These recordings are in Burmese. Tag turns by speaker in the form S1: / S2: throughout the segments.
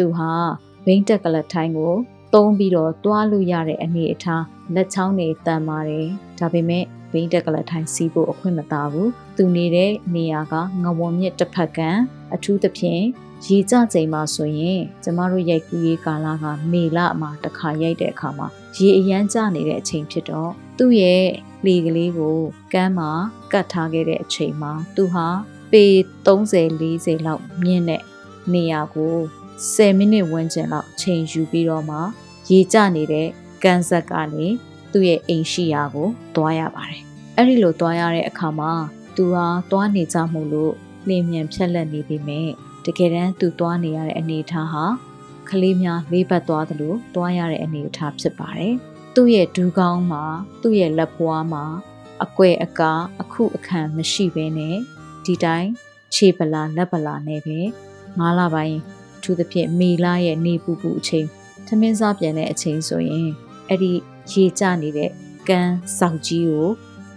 S1: သူဟာဘိန်းတက်ကလထိုင်းကိုသုံးပြီးတော့တွားလို့ရတဲ့အနေအထားလက်ချောင်းတွေတန်ပါတယ်ဒါပေမဲ့ဘိန်းတက်ကလထိုင်းစီးဖို့အခွင့်မသာဘူးသူနေတဲ့နေရာကငဝွန်မြစ်တစ်ဖက်ကန်အထူးသဖြင့်ရေကြချိန်မှာဆိုရင်ကျမတို့ရိုက်ကူးရေးကာလကမေလမှာတစ်ခါရိုက်တဲ့အခါမှာရေအရန်ကျနေတဲ့အချိန်ဖြစ်တော့သူ့ရဲ့လေကလေးကိုကမ်းမှာကတ်ထားခဲ့တဲ့အချိန်မှာသူဟာပေ30 40လောက်မြင့်တဲ့နေရာကို 10မိနစ်ဝန်းကျင်လောက်ချိန်ယူပြီးတော့မှရေကျနေတဲ့ကန်ဆက်ကနေသူ့ရဲ့အိမ်ရှိရာကိုတွားရပါတယ်။အဲ့ဒီလိုတွားရတဲ့အခါမှာသူဟာတွားနေကြမှုလို့လင်းမြန်ဖြက်လက်နေပြီမဲ့တကယ်တမ်းသူတွားနေရတဲ့အနေအထားဟာကလေးများလေးပတ်သွားသလိုတွားရတဲ့အနေအထားဖြစ်ပါတယ်။သူ့ရဲ့ဒူးကောင်းမှာသူ့ရဲ့လက်ဖွားမှာအကွဲအကားအခုအခန့်မရှိဘဲနဲ့ဒီတိုင်းခြေပလာလက်ပလာနဲ့ပဲငါးလပိုင်း အထူးသဖြင့်မေလရဲ့နေပူပူအချိန်ထမင်းစားပြန်တဲ့အချိန်ဆိုရင်အဲ့ဒီရေကျနေတဲ့ကန်းစောက်ကြီးကို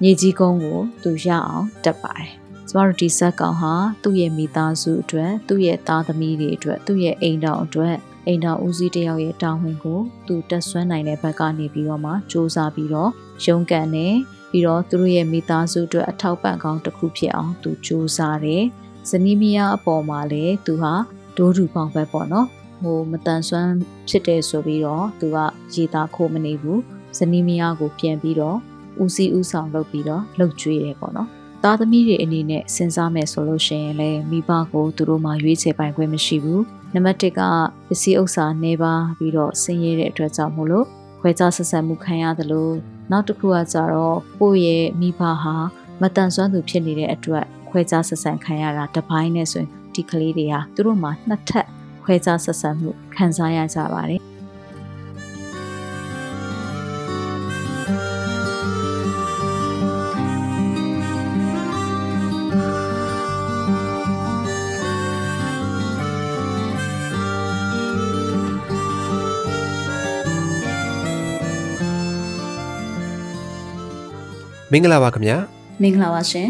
S1: မြေကြီးကုန်းကိုသူရအောင်တက်ပါတယ်။ကျမတို့ဒီဇက်ကောင်ဟာသူ့ရဲ့မိသားစုအတွက်သူ့ရဲ့သားသမီးတွေအတွက်သူ့ရဲ့အိမ်တော်အတွက်အိမ်တော်ဦးစီးတယောက်ရဲ့တာဝန်ကိုသူတက်ဆွမ်းနိုင်တဲ့ဘက်ကနေပြီးတော့မှစူးစမ်းပြီးတော့ရုန်းကန်နေပြီးတော့သူတို့ရဲ့မိသားစုအတွက်အထောက်ပံ့ကောင်းတစ်ခုဖြစ်အောင်သူစူးစမ်းတယ်။ဇနီးမယားအပေါ်မှာလည်းသူဟာ ဒိုးတူပေါင်းပဲပေါ့နော်ဟိုမတန်ဆွမ်းဖြစ်တယ်ဆိုပြီးတော့သူကရေသားခိုးမနေဘူးဇနီးမယားကိုပြန်ပြီးတော့ဦးစီးဦးဆောင်လုပ်ပြီးတော့လှုပ်ကြွေးတယ်ပေါ့နော်သားသမီးတွေအနေနဲ့စဉ်းစားမယ်ဆိုလို့ရှိရင်လည်းမိဘကိုသူတို့မှရွေးချယ်ပိုင်ခွင့်မရှိဘူးနံပါတ်1ကပစ္စည်းဥစ္စာနေပါပြီးတော့ဆင်းရဲတဲ့အတွက်ကြောင့်မို့လို့ခွဲခြားဆက်ဆံမှုခံရတယ်လို့နောက်တစ်ခုကကြတော့ကိုယ့်ရဲ့မိဘဟာမတန်ဆွမ်းသူဖြစ်နေတဲ့အတွက်ခွဲခြားဆက်ဆံခံရတာတပိုင်းနဲ့ဆိုရင် ဒီကလေးတွေဟာသူတို့မှာနှစ်ထပ်ခွဲခြားဆက်ဆံမှုခံစားရကြပါတယ်
S2: မင်္ဂလာပါခင်ဗျာ
S1: မင်္ဂလာပါရှင်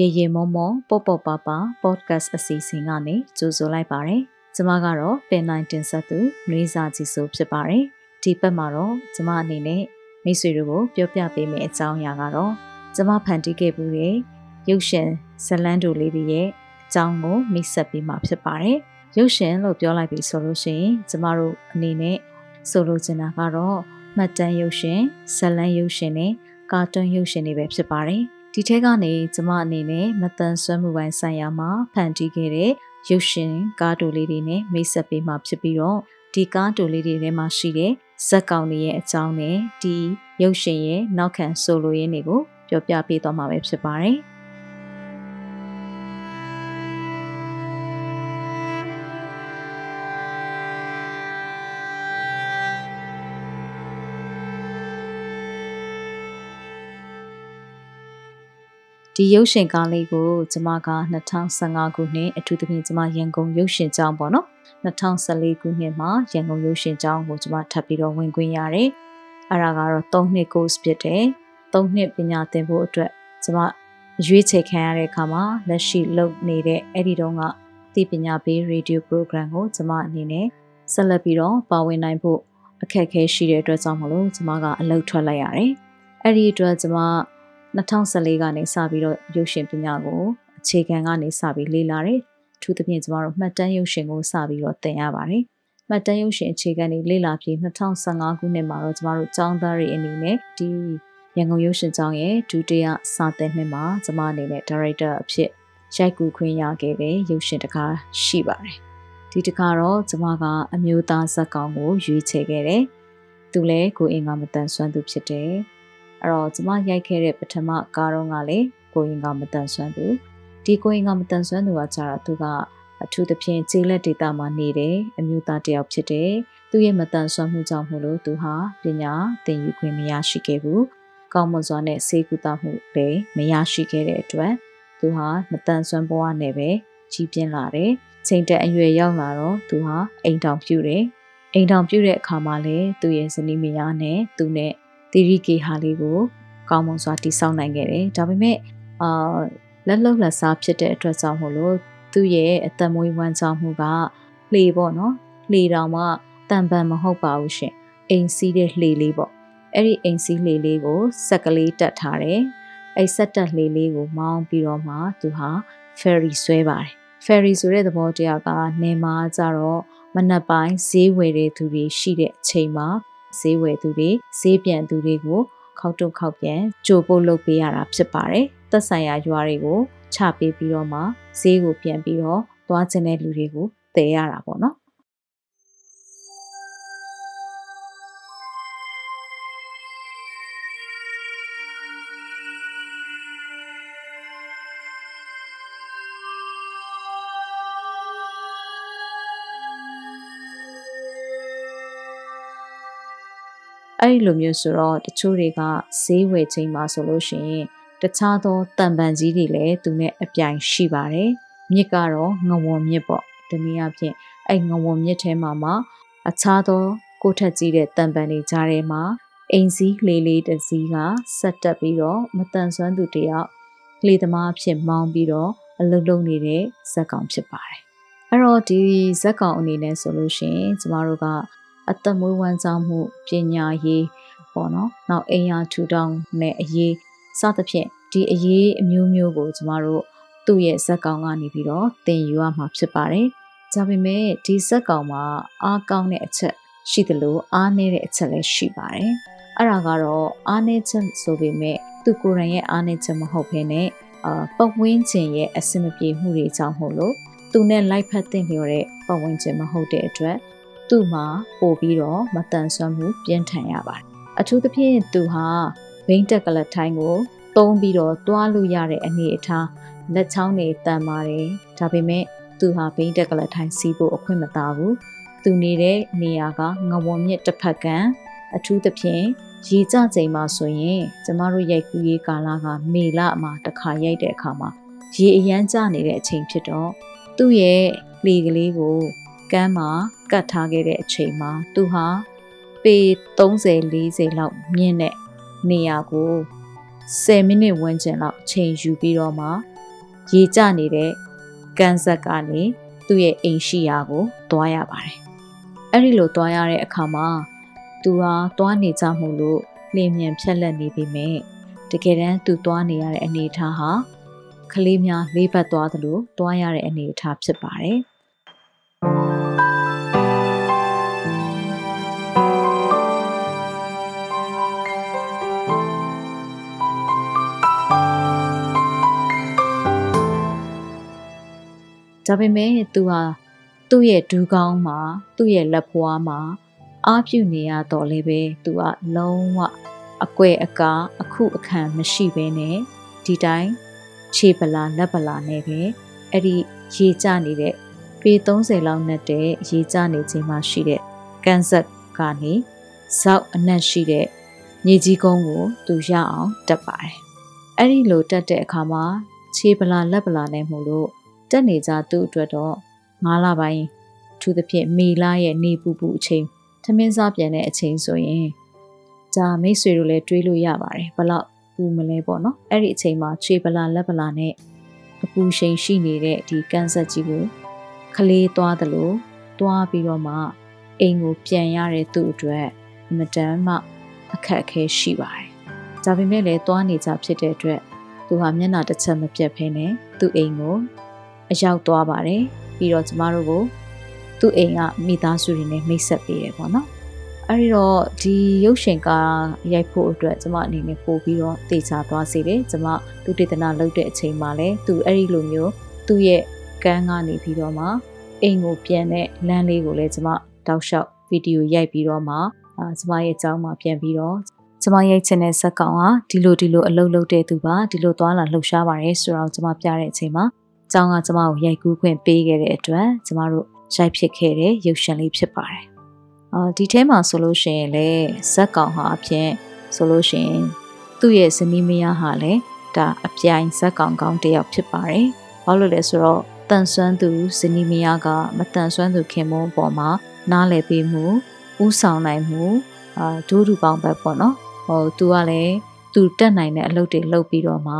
S1: ရေရေမောမောပေါ့ပေါ့ပါပါ podcast အစီအစဉ်ကနေကြိုဆိုလိုက်ပါတယ်။ကျမကတော့ပင်နိုင်တင်ဆက်သူနှွေးစာကြီးဆိုဖြစ်ပါတယ်။ဒီဘက်မှာတော့ကျမအနေနဲ့မိတ်ဆွေတို့ကိုပြောပြပေးမယ့်အကြောင်းအရာကတော့ကျမဖန်တီးခဲ့မှုရဲ့ရုပ်ရှင်ဇလန်းတိုလေးတွေရဲ့အကြောင်းကိုမိတ်ဆက်ပေးမှာဖြစ်ပါတယ်။ရုပ်ရှင်လို့ပြောလိုက်ပြီဆိုလို့ရှိရင်ကျမတို့အနေနဲ့ဆိုလိုချင်တာကတော့မှတ်တမ်းရုပ်ရှင်ဇလန်းရုပ်ရှင်နဲ့ကာတွန်းရုပ်ရှင်တွေပဲဖြစ်ပါတယ်။ ဒီထဲကနေကျမအနေနဲ့မတန်ဆွမ်းမှုပိုင်းဆိုင်ရာမှာဖန်တီးခဲ့တဲ့ရုပ်ရှင်ကားတိုလေးတွေနဲ့မိတ်ဆက်ပေးမှာဖြစ်ပြီးတော့ဒီကားတိုလေးတွေထဲမှာရှိတဲ့ဇက်ကောင်တွေရဲ့အကြောင်းနဲ့ဒီရုပ်ရှင်ရဲ့နောက်ခံဆိုလိုရင်းတွေကိုပြောပြပေးသွားမှာပဲဖြစ်ပါတယ်။ ဒီရုပ်ရှင်ကားလေးကိုကျမက2015ခုနှစ်အထူးသဖြင့်ကျမရန်ကုန်ရုပ်ရှင်ကျောင်းပေါ့နော်2014ခုနှစ်မှာရန်ကုန်ရုပ်ရှင်ကျောင်းကိုကျမထပ်ပြီးတော့ဝင်ခွင့်ရတယ်အဲ့ဒါကတော့3နှစ် course ဖြစ်တယ်3နှစ်ပညာသင်ဖို့အတွက်ကျမရွေးချယ်ခံရတဲ့အခါမှာလက်ရှိလုပ်နေတဲ့အဲ့ဒီတော့ကသိပညာပေး radio program ကိုကျမအနေနဲ့ဆက်လက်ပြီးတော့ပါဝင်နိုင်ဖို့အခက်အခဲရှိတဲ့အတွက်ကြောင့်မလို့ကျမကအလုပ်ထွက်လိုက်ရတယ်အဲ့ဒီအတွက်ကျမ 2014ကနေစပြီးတော့ရုပ်ရှင်ပညာကိုအခြေခံကနေစပြီးလေ့လာတယ်။ထူးသဖြင့်ကျမတို့မှတ်တမ်းရုပ်ရှင်ကိုစပြီးတော့သင်ရပါတယ်။မှတ်တမ်းရုပ်ရှင်အခြေခံတွေလေ့လာပြီး2015ခုနှစ်မှာတော့ကျမတို့ကျောင်းသားတွေအနေနဲ့ဒီရန်ကုန်ရုပ်ရှင်ကျောင်းရဲ့ဒုတိယစာသင်နှစ်မှာကျမအနေနဲ့ဒါရိုက်တာအဖြစ်ရိုက်ကူခွင့်ရခဲ့တဲ့ရုပ်ရှင်တကားရှိပါတယ်။ဒီတကားတော့ကျမကအမျိုးသားဇာတ်ကောင်ကိုရွေးချယ်ခဲ့တယ်။သူလည်းကိုအင်္ဂါမတန်ဆွမ်းသူဖြစ်တယ်။ အဲ့တော့ကျမရိုက်ခဲ့တဲ့ပထမကားတော့ကလည်းကိုအင်္ဂါမတန်ဆွမ်းသူဒီကိုအင်္ဂါမတန်ဆွမ်းသူကကြတော့သူကအထူးသဖြင့်ကျေးလက်ဒေတာမှာနေတယ်အမျိုးသားတစ်ယောက်ဖြစ်တယ်။သူရဲ့မတန်ဆွမ်းမှုကြောင့်မို့လို့သူဟာပညာသင်ယူခွင့်မရရှိခဲ့ဘူး။ကောင်းမွန်စွာနဲ့စေကူတာမှုလည်းမရရှိခဲ့တဲ့အတွက်သူဟာမတန်ဆွမ်းဘဝနဲ့ပဲကြီးပြင်းလာတယ်။ချိန်တက်အရွယ်ရောက်လာတော့သူဟာအိမ်တောင်ပြုတယ်။အိမ်တောင်ပြုတဲ့အခါမှာလည်းသူ့ရဲ့ဇနီးမယားနဲ့သူနဲ့ တီရီကေဟာလေးကိုကောင်းမွန်စွာတည်ဆောက်နိုင်ခဲ့တယ်။ဒါပေမဲ့အာလက်လုံလက်စားဖြစ်တဲ့အတွက်ကြောင့်မို့လို့သူ့ရဲ့အသက်မွေးဝမ်းကြောင်းမှုကလှေပေါ့နော်။လှေတောင်မှတန်ပန်မဟုတ်ပါဘူးရှင်။အိမ်စီးတဲ့လှေလေးပေါ့။အဲ့ဒီအိမ်စီးလှေလေးကိုစက်ကလေးတက်ထားတယ်။အဲ့ဆက်တက်လေးလေးကိုမောင်းပြီးတော့မှသူဟာ ferry ဆွဲပါတယ် ferry ဆိုတဲ့သဘောတရားကနေမှာကြတော့မနက်ပိုင်းဈေးဝယ်တဲ့သူတွေရှိတဲ့အချိန်မှာ ဈေးဝယ်သူတွေဈေးပြန်သူတွေကိုခောက်တုတ်ခောက်ပြန်ကြိုပို့လုပ်ပေးရတာဖြစ်ပါတယ်သက်ဆိုင်ရာရွာတွေကိုချပေးပြီးတော့မှဈေးကိုပြန်ပြီးတော့သွားကျင်တဲ့လူတွေကိုတည်ရတာပေါ့နော် အဲ့ဒီလိုမျိုးဆိုတော့တချို့တွေကဈေးဝယ်ချိန်မှာဆိုလို့ရှိရင်တခြားသောတံပန်ကြီးတွေလည်းသူနဲ့အပြိုင်ရှိပါတယ်မြစ်ကတော့ငဝွန်မြစ်ပေါ့ဒီနည်းအားဖြင့်အဲ့ငဝွန်မြစ်ထဲမှာမှအခြားသောကိုထက်ကြီးတဲ့တံပန်တွေကြားထဲမှာအိမ်စည်းလေးလေးတစ်စီးကဆက်တက်ပြီးတော့မတန်ဆွမ်းသူတယောက်လေသမားဖြစ်မောင်းပြီးတော့အလုလုနေတဲ့ဇက်ကောင်ဖြစ်ပါတယ်အဲ့တော့ဒီဇက်ကောင်အနေနဲ့ဆိုလို့ရှိရင်ကျမတို့က အသက်မွေးဝမ်းကြောင်းမှုပညာရေးပေါ့နော်နောက်အိမ်ယာထူထောင်နဲ့အရေးစသဖြင့်ဒီအရေးအမျိုးမျိုးကိုကျမတို့သူ့ရဲ့ဇက်ကောင်ကနေပြီးတော့သင်ယူရမှာဖြစ်ပါတယ်။ဒါပေမဲ့ဒီဇက်ကောင်မှာအားကောင်းတဲ့အချက်ရှိသလိုအားနည်းတဲ့အချက်လည်းရှိပါတယ်။အဲ့ဒါကတော့အားနည်းချက်ဆိုပေမဲ့သူကိုယ်တိုင်ရဲ့အားနည်းချက်မဟုတ်ဘဲနဲ့အာပတ်ဝန်းကျင်ရဲ့အဆင်မပြေမှုတွေကြောင့်မို့လို့သူနဲ့လိုက်ဖက်တဲ့လျော်တဲ့ပတ်ဝန်းကျင်မဟုတ်တဲ့အတွက် သူ့မှာပို့ပြီးတော့မတန်ဆွမ်းမှုပြင်းထန်ရပါတယ်အထူးသဖြင့်သူဟာဘိန်းတက်ကလထိုင်းကိုသုံးပြီးတော့တွားလို့ရတဲ့အနေအထားလက်ချောင်းတွေတန်ပါတယ်ဒါပေမဲ့သူဟာဘိန်းတက်ကလထိုင်းစီးဖို့အခွင့်မသာဘူးသူနေတဲ့နေရာကငဝွန်မြစ်တစ်ဖက်ကအထူးသဖြင့်ရေကြချိန်မှာဆိုရင်ကျမတို့ရိုက်ကူးရေးကာလကမေလမှာတစ်ခါရိုက်တဲ့အခါမှာရေအရန်ကျနေတဲ့အချိန်ဖြစ်တော့သူ့ရဲ့လေကလေးကို ကမ်းမှာကတ်ထားခဲ့တဲ့အချိန်မှာသူဟာပေ30 40လောက်မြင့်တဲ့နေရာကို10မိနစ်ဝန်းကျင်လောက်ချိန်ယူပြီးတော့မှရေကျနေတဲ့ကန်ဆက်ကနေသူ့ရဲ့အိမ်ရှိရာကိုသွားရပါတယ်။အဲ့ဒီလိုသွားရတဲ့အခါမှာသူဟာသွားနေကြမှုလို့လင်းမြန်ဖြက်လက်နေပြီမဲ့တကယ်တမ်းသူသွားနေရတဲ့အနေအထားဟာကလေးများလေးပတ်သွားသလိုသွားရတဲ့အနေအထားဖြစ်ပါတယ်။ ဒါပေမဲ့သူဟာသူ့ရဲ့ဒူးကောင်းမှာသူ့ရဲ့လက်ဖွားမှာအားပြုနေရတော့လေပဲသူကလုံးဝအကွဲအကားအခုအခန့်မရှိဘဲနဲ့ဒီတိုင်းခြေပလာလက်ပလာနဲ့ပဲအဲ့ဒီရေကျနေတဲ့ပေ30လောက်နဲ့တဲ့ရေကျနေခြင်းမှာရှိတဲ့ကန်ဆက်ကနေဇောက်အနက်ရှိတဲ့မြေကြီးကုန်းကိုသူရအောင်တက်ပါတယ်အဲ့ဒီလိုတက်တဲ့အခါမှာခြေပလာလက်ပလာနဲ့မှုလို့ တက်နေကြသူ့အတွက်တော့9လပိုင်းထူးသဖြင့်မေလရဲ့နေပူပူအချိန်ထမင်းစားပြန်တဲ့အချိန်ဆိုရင်ဒါမိတ်ဆွေတို့လည်းတွေးလို့ရပါတယ်ဘလောက်ပူမလဲပေါ့နော်အဲ့ဒီအချိန်မှာခြေပလာလက်ပလာနဲ့အပူရှိန်ရှိနေတဲ့ဒီကန်ဆက်ကြီးကိုခလေးသွားသလိုသွားပြီးတော့မှအိမ်ကိုပြန်ရတဲ့သူ့အတွက်အမတန်မှအခက်အခဲရှိပါတယ်ဒါပေမဲ့လည်းသွားနေကြဖြစ်တဲ့အတွက်သူဟာမျက်နှာတစ်ချက်မပြတ်ဖဲနဲ့သူ့အိမ်ကို အရောက်သွားပါတယ်ပြီးတော့ကျမတို့ကိုသူ့အိမ်ကမိသားစုတွေနဲ့မိတ်ဆက်ပေးတယ်ပေါ့နော်အဲဒီတော့ဒီရုပ်ရှင်ကားရိုက်ဖို့အတွက်ကျမအနေနဲ့ပို့ပြီးတော့တေချာသွားစေတယ်ကျမသူတေသနာလုပ်တဲ့အချိန်မှာလည်းသူအဲ့ဒီလိုမျိုးသူ့ရဲ့ကန်းကနေပြီးတော့မှအိမ်ကိုပြန်တဲ့လမ်းလေးကိုလည်းကျမတောက်လျှောက်ဗီဒီယိုရိုက်ပြီးတော့မှအာကျမရဲ့အကြောင်းမှာပြန်ပြီးတော့ကျမရိုက်ချင်တဲ့ဇက်ကောင်ကဒီလိုဒီလိုအလုပ်လုပ်တဲ့သူပါဒီလိုသွားလာလှုပ်ရှားပါတယ်ဆိုတော့ကျမပြတဲ့အချိန်မှာ ကျောင်းကကျမကိုရိုက်ကူးခွင့်ပေးခဲ့တဲ့အတွက်ကျမတို့ရိုက်ဖြစ်ခဲ့တဲ့ရုပ်ရှင်လေးဖြစ်ပါတယ်။အာဒီထဲမှာဆိုလို့ရှိရင်လည်းဇက်ကောင်ဟာအဖြစ်ဆိုလို့ရှိရင်သူ့ရဲ့ဇနီးမယားဟာလည်းဒါအပြိုင်ဇက်ကောင်ကောင်းတစ်ယောက်ဖြစ်ပါတယ်။ဘာလို့လဲဆိုတော့တန်ဆွမ်းသူဇနီးမယားကမတန်ဆွမ်းသူခင်မုန်းပေါ်မှာနားလည်ပေးမှုဥဆောင်နိုင်မှုအာဒူးဒူပေါင်းပဲပေါ့နော်ဟိုသူကလည်းသူတက်နိုင်တဲ့အလုပ်တွေလုပ်ပြီးတော့မှ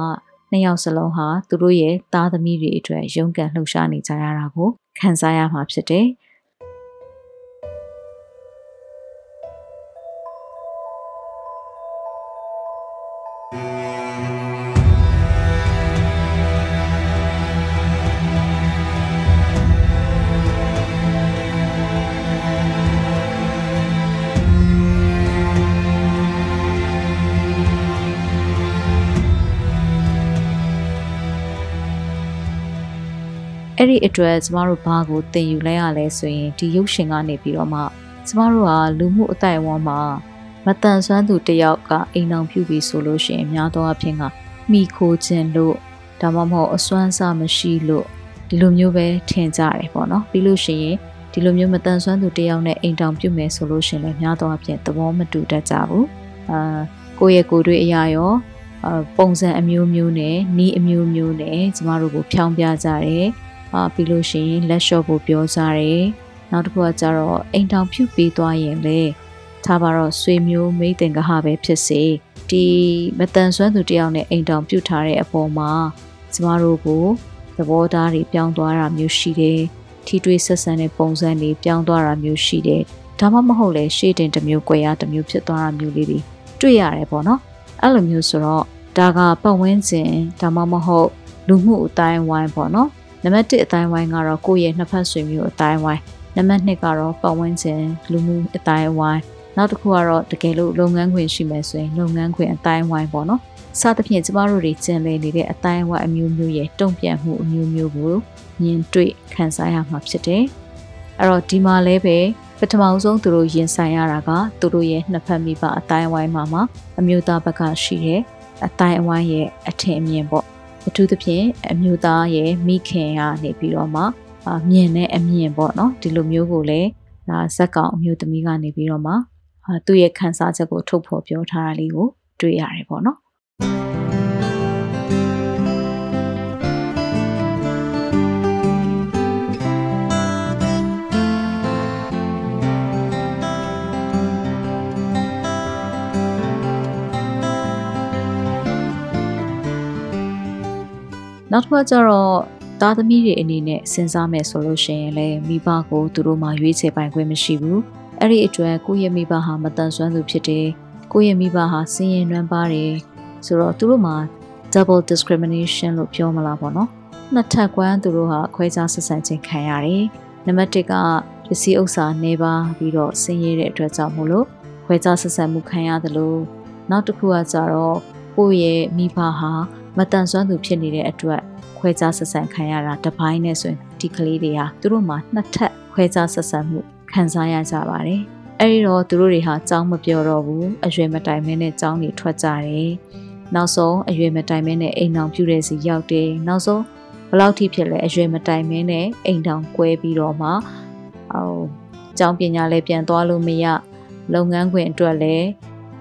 S1: နှစ်ယောက်စလုံးဟာသူတို့ရဲ့သားသမီးတွေအတွက်ရုန်းကန်လှုပ်ရှားနေကြရတာကိုခံစားရမှာဖြစ်တယ် အဲ့ဒီအတွက်ကျမတို့ဘာကိုသင်ယူလဲရလဲဆိုရင်ဒီရုပ်ရှင်ကနေပြီးတော့မှကျမတို့ကလူမှုအတိုင်းအဝန်းမှာမတန်ဆွမ်းသူတယောက်ကအိမ်အောင်ပြုပြီးဆိုလို့ရှိရင်များသောအားဖြင့်ကမိခိုခြင်းလို့ဒါမှမဟုတ်အစွမ်းစားမရှိလို့ဒီလိုမျိုးပဲထင်ကြတယ်ပေါ့နော်ပြီးလို့ရှိရင်ဒီလိုမျိုးမတန်ဆွမ်းသူတယောက်နဲ့အိမ်တောင်ပြုမယ်ဆိုလို့ရှိရင်လည်းများသောအားဖြင့်သဘောမတူတတ်ကြဘူးအာကိုယ့်ရဲ့ကိုယ်တွေ့အရာရောပုံစံအမျိုးမျိုးနဲ့နီးအမျိုးမျိုးနဲ့ကျမတို့ကိုဖြောင်းပြကြတယ် အာပြီးလို့ရှိရင်လက်လျှော့ဖို့ပြောကြတယ်နောက်တစ်ခုကကျတော့အိမ်တောင်ဖြူပေးသွားရင်လေထားပါတော့ဆွေမျိုးမိတ်တင်ကဟပဲဖြစ်စေဒီမတန်ဆွမ်းသူတယောက်နဲ့အိမ်တောင်ပြုတ်ထားတဲ့အပေါ်မှာကျမတို့ကိုသဘောထားတွေပြောင်းသွားတာမျိုးရှိတယ်ထိတွေ့ဆက်ဆံတဲ့ပုံစံတွေပြောင်းသွားတာမျိုးရှိတယ်ဒါမှမဟုတ်လေရှေ့တင်တစ်မျိုး꿰ရတစ်မျိုးဖြစ်သွားတာမျိုးလေးတွေတွေ့ရတယ်ပေါ့နော်အဲ့လိုမျိုးဆိုတော့ဒါကပတ်ဝန်းကျင်ဒါမှမဟုတ်လူမှုအတိုင်းဝိုင်းပေါ့နော် နံပါတ်1အတိုင်းဝိုင်းကတော့ကိုယ့်ရဲ့နှစ်ဖက်ဆွေမျိုးအတိုင်းဝိုင်းနံပါတ်2ကတော့ပတ်ဝန်းကျင်လူမှုအတိုင်းဝိုင်းနောက်တစ်ခုကတော့တကယ်လို့လုပ်ငန်းခွင်ရှိမယ်ဆိုရင်လုပ်ငန်းခွင်အတိုင်းဝိုင်းပေါ့နော်စသဖြင့်ကျမတို့တွေကျင်လည်နေတဲ့အတိုင်းဝိုင်းအမျိုးမျိုးရဲ့တုံ့ပြန်မှုအမျိုးမျိုးကိုမြင်တွေ့ခံစားရမှာဖြစ်တယ်အဲ့တော့ဒီမှာလည်းပဲပထမဆုံးသူတို့ရင်ဆိုင်ရတာကသူတို့ရဲ့နှစ်ဖက်မိဘအတိုင်းဝိုင်းမှာမှာအမျိုးသားဘက်ကရှိတဲ့အတိုင်းဝိုင်းရဲ့အထင်အမြင်ပေါ့ အထူးသဖြင့်အမျိုးသားရဲ့မိခင်ကနေပြီးတော့မှမြင်တဲ့အမြင်ပေါ့နော်ဒီလိုမျိုးကိုလည်းဒါဇက်ကောင်အမျိုးသမီးကနေပြီးတော့မှသူ့ရဲ့ခန်းစားချက်ကိုထုတ်ဖော်ပြောထားတာလေးကိုတွေ့ရတယ်ပေါ့နော် နောက်တစ်ခါကျတော့သားသမီးတွေအနေနဲ့စဉ်းစားမယ်ဆိုလို့ရှိရင်လည်းမိဘကိုသူတို့မှရွေးချယ်ပိုင်ခွင့်မရှိဘူးအဲ့ဒီအတွက်ကိုယ့်ရဲ့မိဘဟာမတန်ဆွမ်းသူဖြစ်တယ်ကိုယ့်ရဲ့မိဘဟာစင်ရင်နှွမ်းပါတယ်ဆိုတော့သူတို့မှာ double discrimination လို့ပြောမလားပေါ့နော်နှစ်ထပ်ကွမ်းသူတို့ဟာခွဲခြားဆက်ဆံခြင်းခံရတယ်နံပါတ်1ကပစ္စည်းဥစ္စာနေပါပြီးတော့ဆင်းရဲတဲ့အတွက်ကြောင့်မို့လို့ခွဲခြားဆက်ဆံမှုခံရတယ်လို့နောက်တစ်ခုကကြတော့ကိုယ့်ရဲ့မိဘဟာ မတန်ဆွမ်းသူဖြစ်နေတဲ့အတွက်ခွဲခြားဆက်ဆံခံရတာတပိုင်းနဲ့ဆိုရင်ဒီကလေးတွေဟာသူတို့မှာနှစ်ထပ်ခွဲခြားဆက်ဆံမှုခံစားရကြပါတယ်။အဲဒီတော့သူတို့တွေဟာကြောင်းမပြောတော့ဘူးအရွယ်မတိုင်မင်းနဲ့ကြောင်းတွေထွက်ကြတယ်။နောက်ဆုံးအရွယ်မတိုင်မင်းနဲ့အိမ်တောင်ပြုတဲ့စီရောက်တယ်။နောက်ဆုံးဘလောက်ထိဖြစ်လဲအရွယ်မတိုင်မင်းနဲ့အိမ်တောင်ကွဲပြီးတော့မှဟိုကျောင်းပညာလည်းပြန်သွားလို့မရလုပ်ငန်းခွင်အတွက်လည်း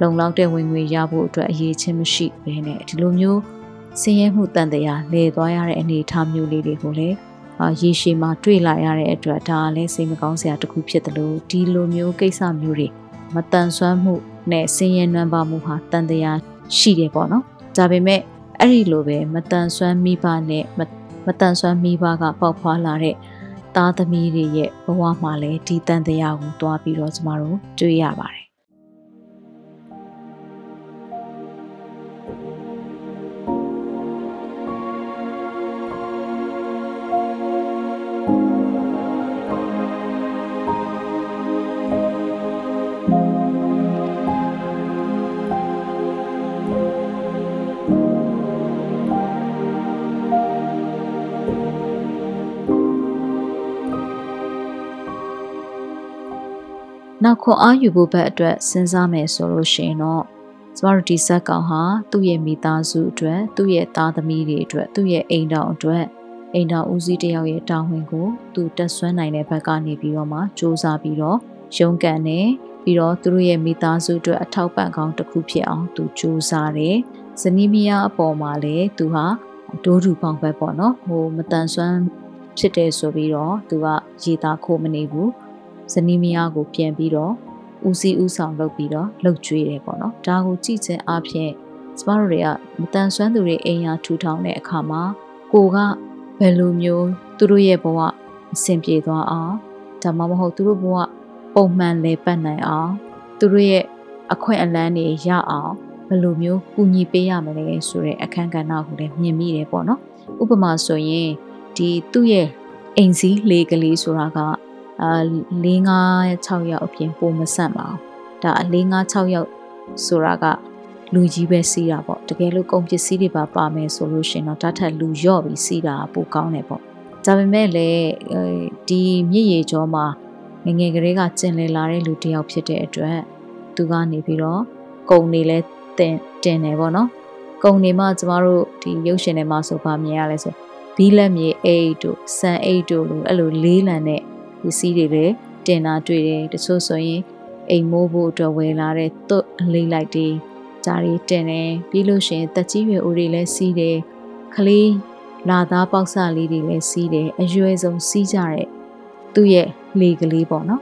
S1: လုံလောက်တဲ့ဝင်ငွေရဖို့အတွက်အရေးချင်းမရှိဘဲနဲ့ဒီလိုမျိုး ဆင်းရဲမှုတန်တရားလဲသွားရတဲ့အနေအထားမျိုးလေးတွေကိုလည်းရေရှည်မှာတွေ့လာရတဲ့အတွက်ဒါလည်းစိတ်မကောင်းစရာတစ်ခုဖြစ်တယ်လို့ဒီလိုမျိုးကိစ္စမျိုးတွေမတန်ဆွမ်းမှုနဲ့ဆင်းရဲနှံပါမှုဟာတန်တရားရှိတယ်ပေါ့နော်ဒါပေမဲ့အဲ့ဒီလိုပဲမတန်ဆွမ်းမိဘနဲ့မတန်ဆွမ်းမိဘကပေါက်ဖွာလာတဲ့သားသမီးတွေရဲ့ဘဝမှာလည်းဒီတန်တရားကိုတွားပြီးတော့ကျမတို့တွေ့ရပါတယ် ခွန်အားယူဖို့ဘက်အတွက်စဉ်းစားမယ်ဆိုလို့ရှိရင်တော့ကျမတို့ဒီဇက်ကောင်ဟာသူ့ရဲ့မိသားစုအတွက်သူ့ရဲ့သားသမီးတွေအတွက်သူ့ရဲ့အိမ်တော်အတွက်အိမ်တော်ဦးစီးတယောက်ရဲ့တာဝန်ကိုသူတက်ဆွမ်းနိုင်တဲ့ဘက်ကနေပြီးတော့မှစ조사ပြီးတော့ရုန်းကန်နေပြီးတော့သူတို့ရဲ့မိသားစုအတွက်အထောက်ပံ့ကောင်းတစ်ခုဖြစ်အောင်သူစ조사တယ်ဇနီးမယားအပေါ်မှာလည်းသူဟာဒိုးထူပေါင်ဘက်ပေါ့နော်ဟိုမတန်ဆွမ်းဖြစ်တယ်ဆိုပြီးတော့သူကရေသားခိုးမနေဘူး ဇနီးမယားကိုပြန်ပြီးတော့ဦးစီးဦးဆောင်လုပ်ပြီးတော့လှုပ်ကြွေးတယ်ပေါ့နော်ဒါကိုကြည့်ခြင်းအပြင်ကျမတို့တွေကမတန်ဆွမ်းသူတွေအိမ်ယာထူထောင်တဲ့အခါမှာကိုကဘယ်လိုမျိုးသူတို့ရဲ့ဘဝအဆင်ပြေသွားအောင်ဒါမှမဟုတ်သူတို့ဘဝပုံမှန်လေပတ်နိုင်အောင်သူတို့ရဲ့အခွင့်အလမ်းတွေရအောင်ဘယ်လိုမျိုးကူညီပေးရမလဲဆိုတဲ့အခန်းကဏ္ဍကိုလည်းမြင်မိတယ်ပေါ့နော်ဥပမာဆိုရင်ဒီသူ့ရဲ့အိမ်စည်းလေးကလေးဆိုတာက အာ၄၅6ရောက်အပြင်ပုံမဆန့်ပါဘူးဒါ၄၅6ရောက်ဆိုတာကလူကြီးပဲစီးတာပေါ့တကယ်လို့ကုန်ပစ္စည်းတွေပါပါမယ်ဆိုလို့ရှင်တော့တတ်ထက်လူရော့ပြီးစီးတာပိုကောင်းတယ်ပေါ့ဒါပေမဲ့လည်းဒီမြစ်ရေကျော်မှာငငယ်ကလေးကကျင်လည်လာတဲ့လူတစ်ယောက်ဖြစ်တဲ့အတွက်သူကနေပြီးတော့ကုန်နေလဲတင်တင်တယ်ပေါ့နော်ကုံနေမှကျမတို့ဒီရုပ်ရှင်ထဲမှာဆိုပါမြင်ရလဲဆိုဘီလက်မြေအိတ်တို့ဆန်အိတ်တို့လိုအဲ့လိုလေးလံတဲ့ ပစ္စည်းတွေလည်းတင်တာတွေ့တယ်တချို့ဆိုရင်အိမ်မိုးဖို့အတွက်ဝယ်လာတဲ့သွတ်အလေးလိုက်တွေဂျာရီတင်တယ်ပြီးလို့ရှိရင်တက်ကြီးရွယ်ဦးတွေလည်းစီးတယ်ခလေးလာသားပေါက်စလေးတွေလည်းစီးတယ်အရွယ်ဆုံးစီးကြတဲ့သူ့ရဲ့လေကလေးပေါ့နော်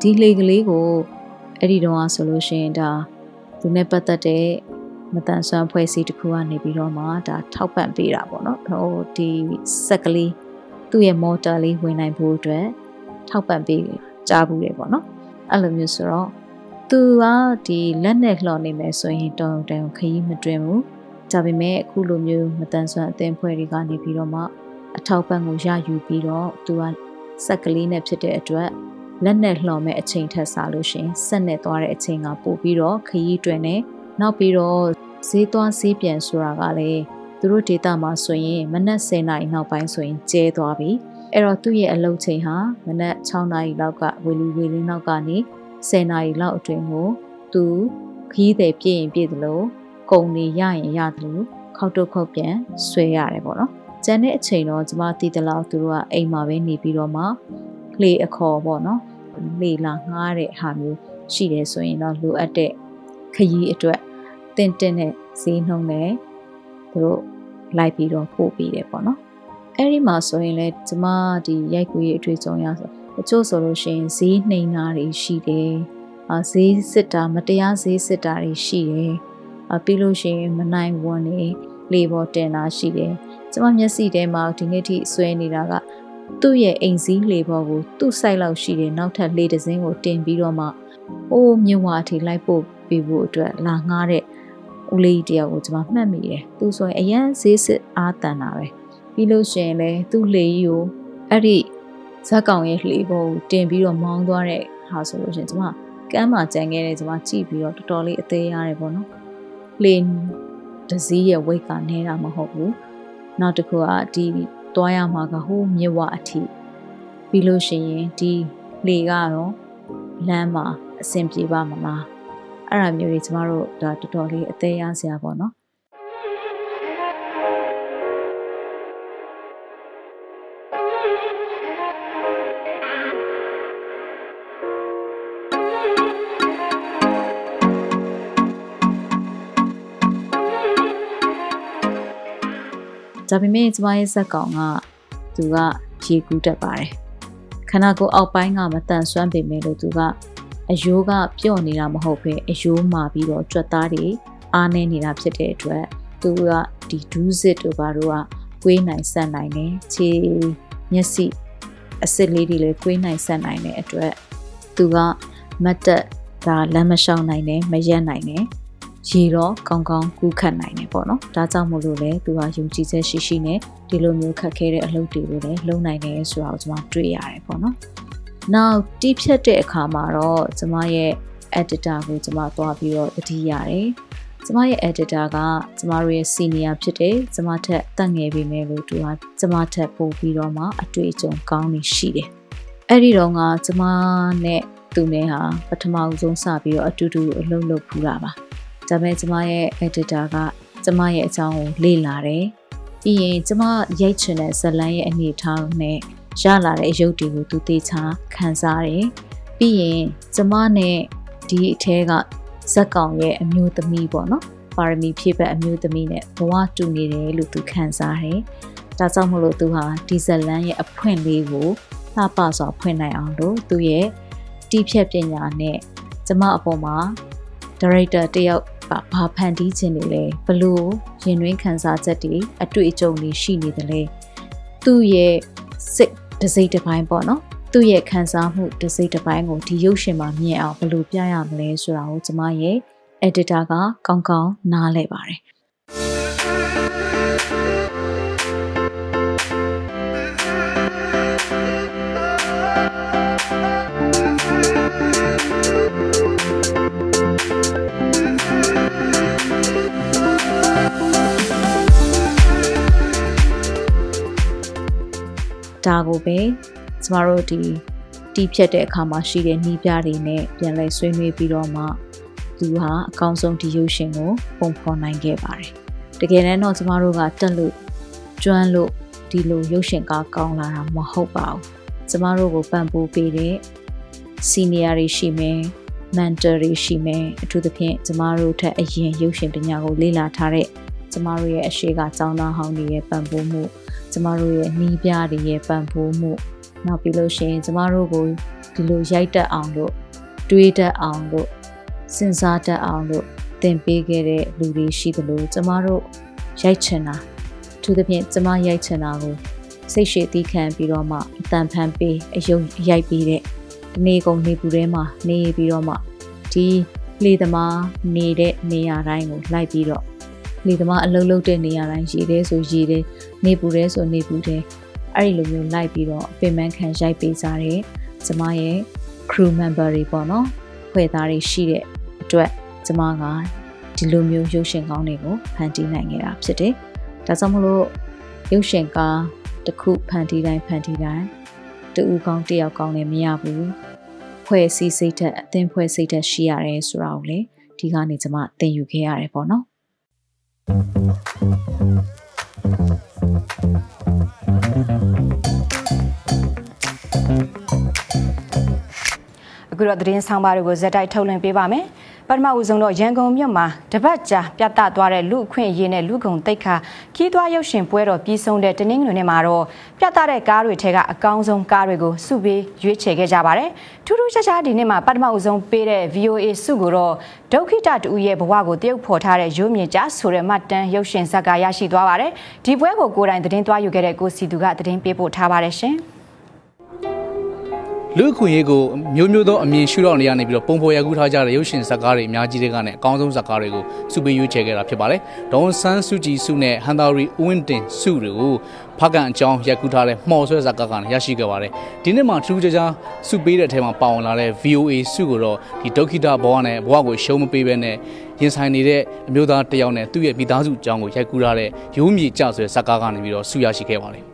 S1: ဒီလေကလေးကိုအဲ့ဒီတော့ဆိုလို့ရှိရင်ဒါသူနဲ့ပတ်သက်တဲ့မတန်ဆွမ်းဖွဲ့စည်းတစ်ခုကနေပြီးတော့မှဒါထောက်ပံ့ပေးတာပေါ့နော်ဟိုဒီဆက်ကလေးသူ့ရဲ့မော်တာလေးဝင်နိုင်ဖို့အတွက်ထောက်ပံ့ပေးကြားဘူးတယ်ပေါ့နော်အဲ့လိုမျိုးဆိုတော့သူကဒီလက်နဲ့လှော်နေမယ်ဆိုရင်တောင်းတန်ခရီးမတွင်ဘူးဒါပေမဲ့အခုလိုမျိုးမတန်ဆွမ်းအသင်းဖွဲ့တွေကနေပြီးတော့မှအထောက်ပံ့ကိုရယူပြီးတော့သူကဆက်ကလေးနဲ့ဖြစ်တဲ့အတွက် လက်နဲ့လှော်မဲ့အချိန်ထက်စားလို့ရှင်ဆက်နဲ့သွားတဲ့အချိန်ကပို့ပြီးတော့ခရီးတွင်နေနောက်ပြီးတော့ဈေးသွားဈေးပြန်ဆိုတာကလည်းသူတို့ဒေတာမှာဆိုရင်မနက်10နာရီနောက်ပိုင်းဆိုရင်ကျဲသွားပြီအဲ့တော့သူ့ရဲ့အလုပ်ချိန်ဟာမနက်6နာရီလောက်ကဝေလီဝေလီနောက်ကနေ10နာရီလောက်အတွင်းကိုသူခီးတယ်ပြည့်ရင်ပြည့်တယ်လို့ကုံနေရရင်ရတယ်လို့ခောက်တုတ်ခောက်ပြန်ဆွဲရတယ်ပေါ့နော်ကျန်တဲ့အချိန်တော့ကျမတည်တလောက်သူတို့ကအိမ်မှာပဲနေပြီးတော့မှလေအခေါ်ပေါ့နော် လေလာငှားတဲ့ဟာမျိုးရှိတယ်ဆိုရင်တော့လိုအပ်တဲ့ခရီးအတွက်တင်တင်တဲ့ဈေးနှုန်းနဲ့သူတို့လိုက်ပြီးတော့ပို့ပေးတယ်ပေါ့နော်အဲ့ဒီမှာဆိုရင်လည်းကျမဒီရိုက်ကူရေးအတွေ့အကြုံရဆိုတချို့ဆိုလို့ရှိရင်ဈေးနှိမ်တာတွေရှိတယ်အာဈေးစစ်တာမတရားဈေးစစ်တာတွေရှိတယ်အပြီးလို့ရှိရင်မနိုင်ဝန်နေလေပေါ်တင်တာရှိတယ်ကျမမျက်စိထဲမှာဒီနေ့ထိဆွဲနေတာက သူ့ရဲ့အိမ်စည်းလေပေါ်ကိုသူ့ဆိုင်လောက်ရှိတဲ့နောက်ထပ်လေတစင်းကိုတင်ပြီးတော့မှအိုးမြဝအထိလိုက်ပို့ပေးဖို့အတွက်လာငှားတဲ့ဦးလေးတယောက်ကိုကျွန်မမှတ်မိတယ်။သူဆိုရင်အရန်ဈေးစစ်အားတန်တာပဲ။ပြီးလို့ရှိရင်လည်းသူ့လေကြီးကိုအဲ့ဒီဇက်ကောင်ရဲ့လှေပေါ်ကိုတင်ပြီးတော့မောင်းသွားတဲ့ဟာဆိုလို့ရှိရင်ကျွန်မကမ်းမှာကြံခဲ့တဲ့ကျွန်မကြည့်ပြီးတော့တော်တော်လေးအသေးရတယ်ပေါ့နော်။လေဒဇီးရဲ့ဝိတ်ကနေတာမဟုတ်ဘူး။နောက်တစ်ခုကဒီ သွားရမှာကဟိုးမြစ်ဝအထိပြီးလို့ရှိရင်ဒီလေကတော့လမ်းမှာအဆင်ပြေပါမလားအဲ့ဒါမျိုးတွေကျမတို့ဒါတော်တော်လေးအသေးရစရာပေါ့နော် ဒါပေမဲ့ကျမရဲ့ဇက်ကောင်ကသူကရေကူးတတ်ပါတယ်ခန္ဓာကိုယ်အောက်ပိုင်းကမတန်ဆွမ်းပေမဲ့လို့သူကအယိုးကပြော့နေတာမဟုတ်ဘဲအယိုးမာပြီးတော့ကြွက်သားတွေအားနေနေတာဖြစ်တဲ့အတွက်သူကဒီဒူးစစ်တို့ဘာတို့ကကွေးနိုင်ဆက်နိုင်တယ်ခြေမျက်စိအစစ်လေးတွေလည်းကွေးနိုင်ဆက်နိုင်တဲ့အတွက်သူကမတ်တက်ဒါလမ်းမလျှောက်နိုင်တယ်မရက်နိုင်တယ် ရေတော့ကောင်းကောင်းကူးခတ်နိုင်တယ်ပေါ့နော်ဒါကြောင့်မို့လို့လဲသူကယုံကြည်ချက်ရှိရှိနဲ့ဒီလိုမျိုးခက်ခဲတဲ့အလုပ်တွေကိုလည်းလုပ်နိုင်တယ်ဆိုတာကိုကျွန်မတွေ့ရတယ်ပေါ့နော်နောက်တီးဖြတ်တဲ့အခါမှာတော့ကျွန်မရဲ့ editor ကိုကျွန်မသွားပြီးတော့တတိရတယ်ကျမရဲ့ editor ကကျမတို့ရဲ့ senior ဖြစ်တယ်ကျမထက်တက်ငယ်ပေမဲ့လို့သူကကျမထက်ပိုပြီးတော့မှအတွေ့အကြုံကောင်းနေရှိတယ်အဲ့ဒီတော့ကကျမနဲ့သူနဲ့ဟာပထမဆုံးစပြီးတော့အတူတူအလုပ်လုပ်ဖူးတာပါ ဒါပေမဲ့ကျမရဲ့ editor ကကျမရဲ့အကြောင်းကိုလေ့လာတယ်ပြီးရင်ကျမရိုက်ချင်တဲ့ဇလန်းရဲ့အနေအထားနဲ့ရလာတဲ့အယုတ်တွေကိုသူသေချာခံစားတယ်ပြီးရင်ကျမနဲ့ဒီအထဲကဇက်ကောင်ရဲ့အမျိုးသမီးပေါ့နော်ပါရမီဖြည့်ဘက်အမျိုးသမီးနဲ့ဘဝတူနေတယ်လို့သူခံစားတယ်ဒါကြောင့်မလို့သူဟာဒီဇလန်ရဲ့အဖွင့်လေးကိုလှပစွာဖွင့်နိုင်အောင်လို့သူရဲ့တီးဖြတ်ပညာနဲ့ကျမအပေါ်မှာဒါရိုက်တာတယောက် ဘာဖန်တီးခြင်းတွေလဲဘလို့ရင်တွင်းခံစားချက်တွေအတွေ့အကြုံတွေရှိနေတယ်လဲသူ့ရဲ့စိတ်တစိမ့်တစ်ပိုင်းပေါ့နော်သူ့ရဲ့ခံစားမှုတစိမ့်တစ်ပိုင်းကိုဒီရုပ်ရှင်မှာမြင်အောင်ဘယ်လိုပြရမလဲဆိုတာကိုကျမရဲ့ editor ကကောင်းကောင်းနားလည်ပါတယ် ဒါကိုပဲကျမတို့ဒီတီးဖြတ်တဲ့အခါမှာရှိတဲ့နှီးပြတွေနဲ့ပြန်လဲဆွေးနွေးပြီးတော့မှသူဟာအကောင်းဆုံးဒီရုပ်ရှင်ကိုပုံဖော်နိုင်ခဲ့ပါတယ်။တကယ်တမ်းတော့ကျမတို့ကတက်လို့ကျွမ်းလို့ဒီလိုရုပ်ရှင်ကားကောင်းလာတာမဟုတ်ပါဘူး။ကျမတို့ကိုပံ့ပိုးပေးတဲ့ senior တွေရှိမယ် mentor တွေရှိမယ်အထူးသဖြင့်ကျမတို့ထက်အရင်ရုပ်ရှင်ပညာကိုလေ့လာထားတဲ့ကျမတို့ရဲ့အရှိကကျောင်းသားဟောင်းတွေရဲ့ပံ့ပိုးမှု ကျမတို့ရဲ့နှီးပြတွေရဲ့ပံ့ပိုးမှုနောက်ပြီးလို့ရှိရင်ကျမတို့ကိုဒီလိုရိုက်တက်အောင်လို့တွေးတတ်အောင်လို့စဉ်းစားတတ်အောင်လို့သင်ပေးခဲ့တဲ့လူတွေရှိသလိုကျမတို့ရိုက်ချင်တာသူသဖြင့်ကျမရိုက်ချင်တာကိုစိတ်ရှည်သီးခံပြီးတော့မှအတန်ဖန်ပေးအယုံရိုက်ပြီးတဲ့ဒီနေ့ကုန်နေပူထဲမှာနေပြီးတော့မှဒီလေသမားနေတဲ့နေရာတိုင်းကိုလိုက်ပြီးတော့ လေသမားအလုံးလုံးတဲ့နေရာတိုင်းရေတယ်ဆိုရေတယ်နေပူတယ်ဆိုနေပူတယ်အဲ့ဒီလိုမျိုးလိုက်ပြီးတော့ပင်ပန်းခံရိုက်ပေးကြတဲ့ကျမရဲ့ crew member တွေပေါ့နော်ဖွဲ့သားတွေရှိတဲ့အတွက်ကျမကဒီလိုမျိုးရုပ်ရှင်ကောင်းတွေကိုဖန်တီးနိုင်ခဲ့တာဖြစ်တယ်။ဒါကြောင့်မလို့ရုပ်ရှင်ကားတစ်ခုဖန်တီးတိုင်းဖန်တီးတိုင်းတူဦးကောင်းတယောက်ကောင်းလည်းမရဘူး။ဖွဲ့စည်းစိတ်သက်အသင်းဖွဲ့စိတ်သက်ရှိရတယ်ဆိုတာကိုလေဒီကနေကျမသင်ယူခဲ့ရတယ်ပေါ့နော် Thank you.
S3: အခုတော့သတင်းဆောင်ပါတွေကိုဇက်တိုက်ထုတ်လွှင့်ပေးပါမယ်။ပထမဦးဆုံးတော့ရန်ကုန်မြို့မှာတပတ်ကြာပြတ်သားသွားတဲ့လူအခွင့်အရေးနဲ့လူကုန်တိတ်ခါခီးသွွားရုပ်ရှင်ပွဲတော်ပြီးဆုံးတဲ့တနင်္ဂနွေနေ့မှာတော့ပြတ်သားတဲ့ကားတွေထဲကအကောင်းဆုံးကားတွေကိုစုပေးရွေးချယ်ခဲ့ကြပါတယ်။ထူးထူးခြားခြားဒီနေ့မှာပထမဦးဆုံးပေးတဲ့ VOA စုကိုတော့ဒုက္ခိတတူရဲ့ဘဝကိုတရုပ်ဖော်ထားတဲ့ရိုးမြင့်ကြားဆိုတဲ့မှတ်တမ်းရုပ်ရှင်ဇာတ်ကားရရှိသွားပါတယ်။ဒီပွဲကိုကိုယ်တိုင်သတင်းသွားယူခဲ့တဲ့ကိုစီသူကသတင်းပေးပို့ထားပါတယ်ရှင်။
S4: လူခွင့်ရေးကိုမျိုးမျိုးသောအမြင်ရှုထောင့်နေရနေပြီးတော့ပုံဖော်ရကူးထားကြတဲ့ရုပ်ရှင်ဇာတ်ကားတွေအများကြီးတွေကနဲ့အကောင်းဆုံးဇာတ်ကားတွေကိုစုပေးရွေးချယ်ခဲ့တာဖြစ်ပါတယ်။ဒေါန်ဆန်းစုကြည်စုနဲ့ဟန်တာရီဦးဝင်းတင်စုတွေကိုဖကန်အကြောင်းရက်ကူးထားတဲ့မှော်ဆွဲဇာတ်ကားကရရှိခဲ့ပါတယ်။ဒီနေ့မှာထူးခြားခြားစုပေးတဲ့အထက်မှာပါဝင်လာတဲ့ VOA စုကိုတော့ဒီဒုက္ခိတဘဝနဲ့ဘဝကိုရှုံးမပေးဘဲနဲ့ရင်ဆိုင်နေတဲ့အမျိုးသားတယောက်နဲ့သူ့ရဲ့မိသားစုအကြောင်းကိုရိုက်ကူးထားတဲ့ရိုးမြေကြဆွဲဇာတ်ကားကနေပြီးတော့စုရရှိခဲ့ပါတယ်။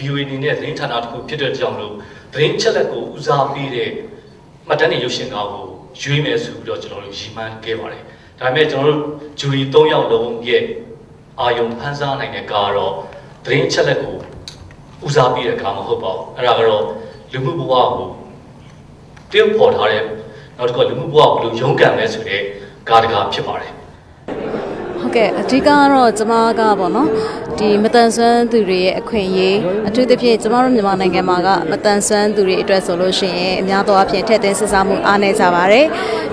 S5: VOA အနေနဲ့သတင်းဌာနတစ်ခုဖြစ်တဲ့ကြောင့်လို့သတင်းချက်လက်ကိုဦးစားပေးတဲ့မှတ်တမ်းတွေရုပ်ရှင်ကားကိုရွေးမယ်ဆိုပြီးတော့ကျွန်တော်တို့ရည်မှန်းခဲ့ပါတယ်။ဒါပေမဲ့ကျွန်တော်တို့ဂျူရီ၃ယောက်လုံးရဲ့အာယုံဖန်ဆားနိုင်တဲ့ကားတော့သတင်းချက်လက်ကိုဦးစားပေးတဲ့ကားမဟုတ်ပါဘူး။အဲ့ဒါကတော့လူမှုဘဝကိုတည်ပေါ်ထားတဲ့နောက်တစ်ခါလူမှုဘဝကိုဘယ်လိုရုန်းကန်လဲဆိုတဲ့ကားတကားဖြစ်ပါတယ်။
S1: ဟ
S6: ဟုတ်ကဲ့အဓိကကတော့ကျမကပေါ့နော်ဒီမတန်ဆွမ်းသူတွေရဲ့အခွင့်အရေးအထူးသဖြင့်ကျမတို့မြန်မာနိုင်ငံမှာကမတန်ဆွမ်းသူတွေအတွက်ဆိုလို့ရှိရင်အများသောအားဖြင့်ထည့်သွင်းစစ်ဆေးမှုအားနည်းကြပါတယ်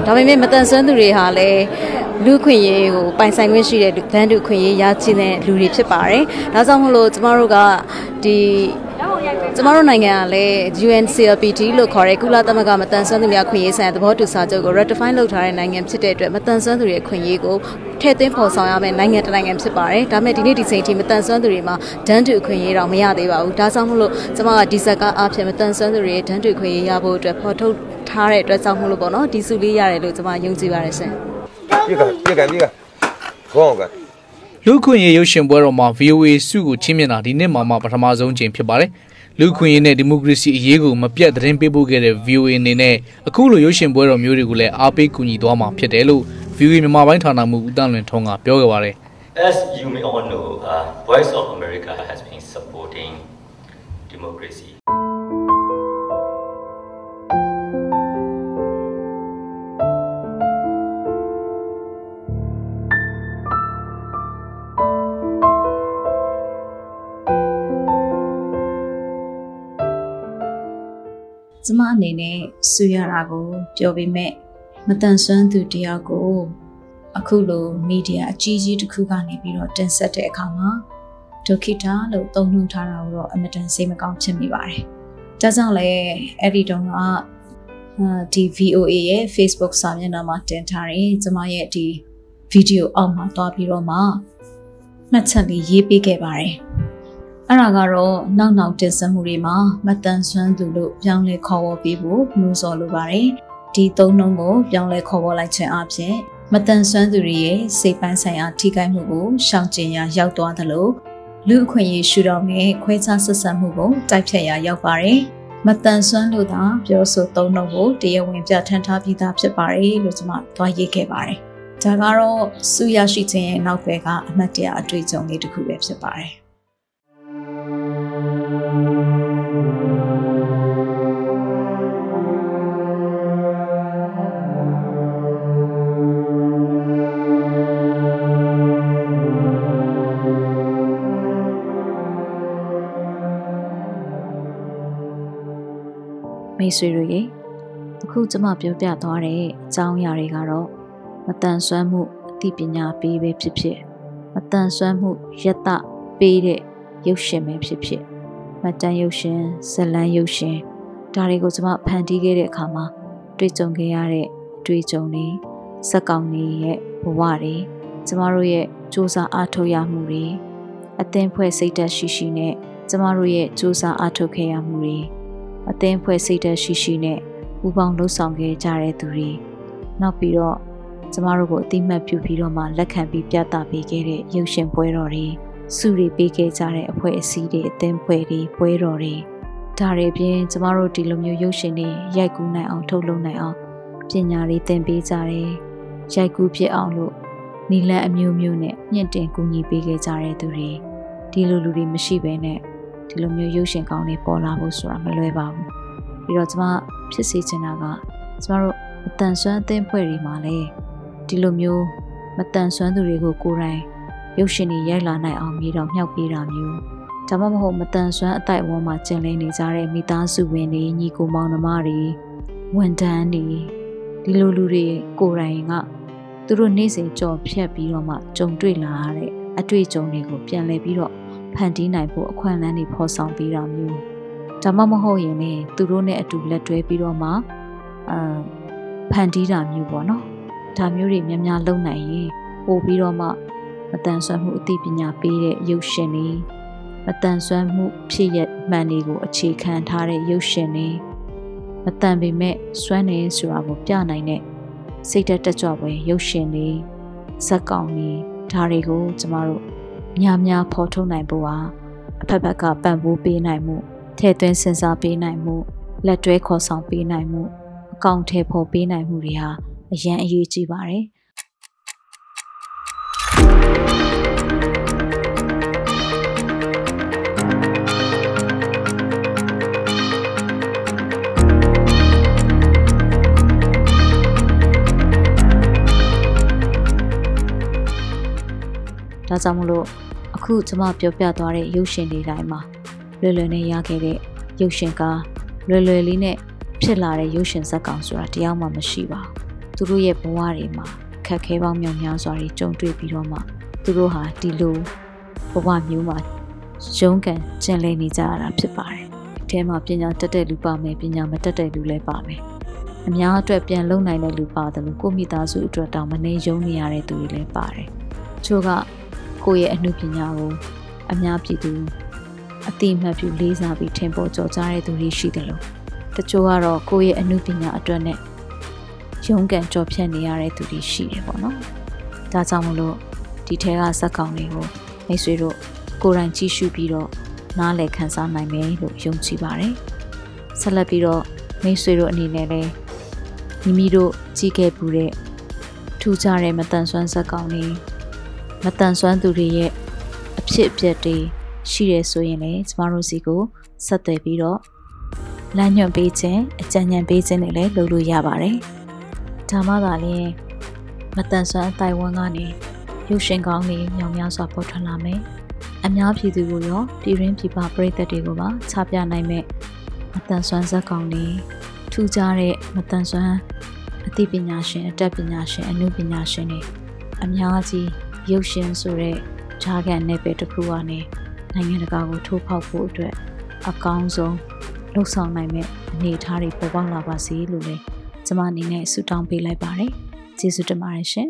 S6: ဒါပေမဲ့မတန်ဆွမ်းသူတွေဟာလည်းလူခွင့်ရေးကိုပိုင်ဆိုင်ခွင့်ရှိတဲ့ဗန်တူခွင့်ရေးရရှိတဲ့လူတွေဖြစ်ပါတယ်ဒါကြောင့်မို့လို့ကျမတို့ကဒီ ကျမတို့နိုင်ငံကလည်း UNCLPD လို့ခေါ်တဲ့ကုလသမဂ္ဂမတန်ဆွမ်းသူများခွင့်ရေးဆိုင်ရာသဘောတူစာချုပ်ကို ratify လုပ်ထားတဲ့နိုင်ငံဖြစ်တဲ့အတွက်မတန်ဆွမ်းသူတွေခွင့်ရေးကိုထည့်သွင်းဖော်ဆောင်ရမယ့်နိုင်ငံတစ်နိုင်ငံဖြစ်ပါတယ်။ဒါမဲ့ဒီနေ့ဒီချိန်ထိမတန်ဆွမ်းသူတွေမှာဒန်းတူခွင့်ရေးတော့မရသေးပါဘူး။ဒါကြောင့်မို့လို့ကျမကဒီဇက်ကအဖြစ်မတန်ဆွမ်းသူတွေဒန်းတူခွင့်ရေးရဖို့အတွက်ဖော်ထုတ်ထားတဲ့အတွက်ကြောင့်မို့လို့ပေါ့နော်ဒီစုလေးရတယ်လို့ကျမယုံကြည်ပါတယ်ရှင်။
S7: ပြေကပြေကပြေကဘောက
S4: လူခွင့်ရေးရုပ်ရှင်ပွဲတော်မှာ VOA စုကိုချင်းမြင်တာဒီနှစ်မှာမှပထမဆုံးချိန်ဖြစ်ပါတယ်။လူခွင့်ရေးနဲ့ဒီမိုကရေစီအရေးကိုမပြတ်သတင်းပေးပို့ခဲ့တဲ့ VOA အနေနဲ့အခုလိုရုပ်ရှင်ပွဲတော်မျိုးတွေကိုလည်းအားပေးကူညီသွားမှာဖြစ်တယ်လို့ VOA မြန်မာပိုင်းဌာနမှဦးတန်းလွင်ထုံးကပြောခဲ့ပါတယ်
S8: As you may all know, uh, Voice of America has been supporting democracy.
S1: ကျမအနေနဲ့ဆူရတာကိုပြောပေမဲ့မတန်ဆွမ်းသူတယောက်ကိုအခုလိုမီဒီယာအကြီးကြီးတစ်ခုကနေပြီးတော့တင်ဆက်တဲ့အခါမှာဒုက္ခိတာလို့သုံးနှုန်းထားတာကိုတော့အမတန်စိတ်မကောင်းဖြစ်မိပါတယ်။ဒါကြောင့်လည်းအဲ့ဒီတုန်းကအာဒီ VOA ရဲ့ Facebook စာမျက်နှာမှာတင်ထားရင်ကျမရဲ့ဒီဗီဒီယိုအောက်မှာတွားပြီးတော့မှမှတ်ချက်လေးရေးပေးခဲ့ပါတယ်။ အဲ့ဒါကတော့နောက်နောက်တင်ဆက်မှုတွေမှာမတန်ဆွမ်းသူလို့ပြောင်းလဲခေါ်ဝေါ်ပေးဖို့နှိုးဆော်လိုပါတယ်။ဒီသုံးနှုန်းကိုပြောင်းလဲခေါ်ဝေါ်လိုက်ခြင်းအပြင်မတန်ဆွမ်းသူတွေရဲ့စိတ်ပိုင်းဆိုင်ရာထိခိုက်မှုကိုရှောင်ကျဉ်ရာရောက်သွားသလိုလူအခွင့်အရေးရှုထောင့်နဲ့ခွဲခြားဆက်ဆံမှုကိုတိုက်ဖြတ်ရာရောက်ပါတယ်။မတန်ဆွမ်းလို့သာပြောဆိုသုံးနှုန်းဖို့တရားဝင်ပြဋ္ဌာန်းထားပြီးသားဖြစ်ပါတယ်လို့ကျွန်မသွားရေးခဲ့ပါတယ်။ဒါကတော့စုရရှိခြင်းရဲ့နောက်ွယ်ကအမှတ်တရအတွေ့အကြုံလေးတစ်ခုပဲဖြစ်ပါတယ်။ မိတ်ဆွေတို့ရေအခုကျမပြောပြသွားတဲ့အကြောင်းအရာတွေကတော့မတန်ဆွမ်းမှုအသိပညာပေးပဲဖြစ်ဖြစ်မတန်ဆွမ်းမှုယက်တပေးတဲ့ရုပ်ရှင်ပဲဖြစ်ဖြစ်မတန်ရုပ်ရှင်ဇလန်းရုပ်ရှင်ဒါတွေကိုကျမဖန်တီးခဲ့တဲ့အခါမှာတွေ့ကြုံခဲ့ရတဲ့အတွေ့အကြုံတွေစက်ကောင်တွေရဲ့ဘဝတွေကျမတို့ရဲ့စူးစမ်းအားထုတ်ရမှုတွေအသင်းဖွဲ့စိတ်ဓာတ်ရှိရှိနဲ့ကျမတို့ရဲ့စူးစမ်းအားထုတ်ခဲ့ရမှုတွေ အသင်းဖွဲ့စိတ်ဓာတ်ရှိရှိနဲ့ပူပေါင်းလှုပ်ဆောင်ခဲ့ကြတဲ့သူတွေနောက်ပြီးတော့ကျမတို့ကိုအတိမတ်ပြုပြီးတော့မှလက်ခံပြီးပြသပေးခဲ့တဲ့ရုပ်ရှင်ပွဲတော်တွေစုတွေပေးခဲ့ကြတဲ့အဖွဲ့အစည်းတွေအသင်းဖွဲ့တွေပွဲတော်တွေဒါတွေပြင်ကျမတို့ဒီလိုမျိုးရုပ်ရှင်တွေရိုက်ကူးနိုင်အောင်ထုတ်လုပ်နိုင်အောင်ပညာတွေသင်ပေးကြတယ်ရိုက်ကူးဖြစ်အောင်လို့နီလန်အမျိုးမျိုးနဲ့မြင့်တင်ကူညီပေးခဲ့ကြတဲ့သူတွေဒီလိုလူတွေမရှိဘဲနဲ့ ဒီလိုမျိုးရုပ်ရှင်ကောင်းတွေပေါ်လာဖို့ဆိုတာမလွယ်ပါဘူးပြီးတော့ကျမဖြစ်စေချင်တာကကျမတို့အတန်ဆွမ်းအသင်းဖွဲ့တွေမှာလည်းဒီလိုမျိုးမတန်ဆွမ်းသူတွေကိုကိုယ်တိုင်ရုပ်ရှင်တွေရိုက်လာနိုင်အောင်မြေတော်မြောက်ပေးတာမျိုးဒါမှမဟုတ်မတန်ဆွမ်းအတိုက်အဝန်းမှာကျင်လည်နေကြတဲ့မိသားစုဝင်တွေညီကိုမောင်နှမတွေဝန်ထမ်းတွေဒီလိုလူတွေကိုယ်တိုင်ကသူတို့နေ့စဉ်ကြော်ဖြတ်ပြီးတော့မှကြုံတွေ့လာရတဲ့အတွေ့အကြုံတွေကိုပြန်လည်ပြီးတော့ ဖန်တီးနိုင်ဖို့အခွင့်အလမ်းတွေဖော်ဆောင်ပေးတာမျိုးဒါမှမဟုတ်ရင်လည်းသူတို့နဲ့အတူလက်တွဲပြီးတော့မှအာဖန်တီးတာမျိုးပေါ့နော်ဒါမျိုးတွေများများလုပ်နိုင်ရင်ပို့ပြီးတော့မှမတန်ဆွမ်းမှုအသိပညာပေးတဲ့ရုပ်ရှင်တွေမတန်ဆွမ်းမှုဖြစ်ရမှန်တွေကိုအခြေခံထားတဲ့ရုပ်ရှင်တွေမတန်ပေမဲ့စွမ်းနေဆိုတာကိုပြနိုင်တဲ့စိတ်သက်တက်ကြွပွဲရုပ်ရှင်တွေဇက်ကောင်တွေဒါတွေကိုကျမတို့ များများဖော်ထုတ်နိုင်ဖို့ဟာအဖက်ဖက်ကပံ့ပိုးပေးနိုင်မှုထည့်သွင်းစဉ်းစားပေးနိုင်မှုလက်တွဲခေါ်ဆောင်ပေးနိုင်မှုအကောင့်ထဲပေါ်ပေးနိုင်မှုတွေဟာအရန်အရေးကြီးပါတယ်ဒါကြောင့်မလို့ အခုကျွန်မပြောပြသွားတဲ့ရုပ်ရှင်တွေတိုင်းမှာလွယ်လွယ်နဲ့ရခဲ့တဲ့ရုပ်ရှင်ကလွယ်လွယ်လေးနဲ့ဖြစ်လာတဲ့ရုပ်ရှင်ဇာတ်ကောင်ဆိုတာတရားမှမရှိပါဘူးသူတို့ရဲ့ဘဝတွေမှာခက်ခဲပေါင်းမြောက်များစွာတွေကြုံတွေ့ပြီးတော့မှသူတို့ဟာဒီလိုဘဝမျိုးမှာရုန်းကန်ကျင်လည်နေကြရတာဖြစ်ပါတယ်။အဲမှာပညာတက်တဲ့လူပါမယ်ပညာမတက်တဲ့လူလည်းပါမယ်။အများအတွက်ပြန်လုံနိုင်တဲ့လူပါတယ်လို့ကိုမိသားစုအတွက်တောင်မနေယုံနေရတဲ့သူတွေလည်းပါတယ်။ချို့က ကိုယ့်ရဲ့အမှုပညာကိုအများပြည်သူအတိအမှတ်ပြုလေးစားပြီးထင်ပေါ်ကျော်ကြားတဲ့သူတွေရှိတယ်လို့တချို့ကတော့ကိုယ့်ရဲ့အမှုပညာအတွက်နဲ့ရုန်းကန်ကြော်ဖြတ်နေရတဲ့သူတွေရှိတယ်ပေါ့နော်။ဒါကြောင့်မလို့ဒီထဲကဇက်ကောင်တွေကိုမိတ်ဆွေတို့ကိုယ်တိုင်ကြည့်ရှုပြီးတော့နားလည်ခံစားနိုင်မယ်လို့ယုံကြည်ပါတယ်။ဆက်လက်ပြီးတော့မိတ်ဆွေတို့အနေနဲ့လည်းမိမိတို့ကြည့်ခဲ့ပူတဲ့ထူးခြားတဲ့မတန်ဆွမ်းဇက်ကောင်တွေ မတန်ဆွမ်းသူတွေရဲ့အဖြစ်အပျက်တွေရှိရဆိုရင်လည်းကျမတို့စီကိုဆက်သွယ်ပြီးတော့လမ်းညွှန်ပေးခြင်းအကြံဉာဏ်ပေးခြင်းတွေလည်းလုပ်လို့ရပါတယ်။ဒါမှသာလျှင်မတန်ဆွမ်းအတိုင်းဝန်းကနေရုပ်ရှင်ကောင်းတွေညောင်များစွာပေါ်ထွက်လာမယ်။အများပြည်သူကိုရောပြည်ရင်းပြည်ပပရိသတ်တွေကိုပါချပြနိုင်မဲ့မတန်ဆွမ်းဇက်ကောင်တွေထူးခြားတဲ့မတန်ဆွမ်းအသိပညာရှင်အတတ်ပညာရှင်အမှုပညာရှင်တွေအများကြီး ရုပ်ရှင်ဆိုတဲ့ဂျာကန်နယ်ပယ်တစ်ခုကနေနိုင်ငံတကာကိုထိုးဖောက်ဖို့အတွက်အကောင်းဆုံးလှုပ်ဆောင်နိုင်မဲ့အနေအထားတွေပေါ်ပေါက်လာပါစေလို့လည်းကျွန်မအနေနဲ့ဆုတောင်းပေးလိုက်ပါတယ်။ကျေးဇူးတင်ပါတယ်ရှင်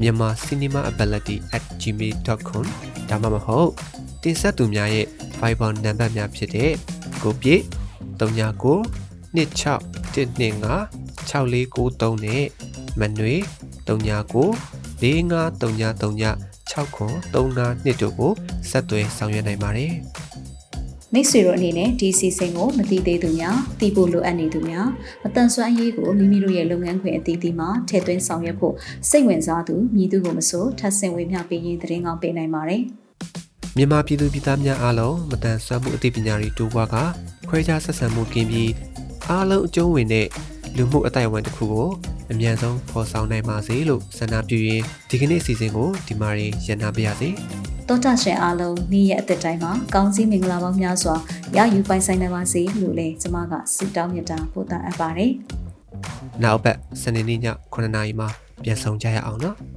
S2: myanmarcinemaability@gmail.com ဒါမှမဟုတ်တင်ဆက်သူများရဲ့ Viber နံပါတ်များဖြစ်တဲ့ကိုပြည့်39 26 125 6493နဲ့မနွေ39 453939 6939တို့ကိုဆက်သွယ်ဆောင်ရွက်နိုင်ပါတယ်။
S1: မိတ်ဆွေတို့အနေနဲ့ဒီစီစဉ်ကိုမသိသေးသူများသိဖို့လိုအပ်နေသူများအတန်ဆွမ်းအရေးကိုမိမိတို့ရဲ့လုပ်ငန်းခွင်အသီးသီးမှာထည့်သွင်းဆောင်ရွက်ဖို့စိတ်ဝင်စားသူမြည်သူကိုမဆိုထပ်ဆင့်ဝေမျှပေးရင်သတင်းကောင်းပေးနိုင်ပါတယ်
S2: မြန်မာပြည်သူပြည်သားများအားလုံးမတန်ဆွမ်းမှုအသိပညာတွေတိုးပွားကခွဲခြားဆက်ဆံမှုကင်းပြီးအားလုံးအကျုံးဝင်တဲ့ လူမှုအတိုင်းအဝန်တစ်ခုကိုအမြန်ဆုံးဖော်ဆောင်နိုင်ပါစေလို့ဆန္ဒပြုရင်းဒီကနေ့အစီအစဉ်ကိုဒီမှာရင်ရန်နာပါရစေ။
S1: တောတာရှင်အားလုံးနေ့ရက်အသက်တိုင်းမှာကောင်းစည်းမင်္ဂလာပေါင်းများစွာရယူပိုင်ဆိုင်နိုင်ပါစေလို့လည်းကျွန်မကဆုတောင်းမြတ်တာပို့သအပ်ပါတယ်။။
S2: နောက်ဘက်စနေနေ့ည9:00နာရီမှာပြန်ဆောင်ကြရအောင်နော်။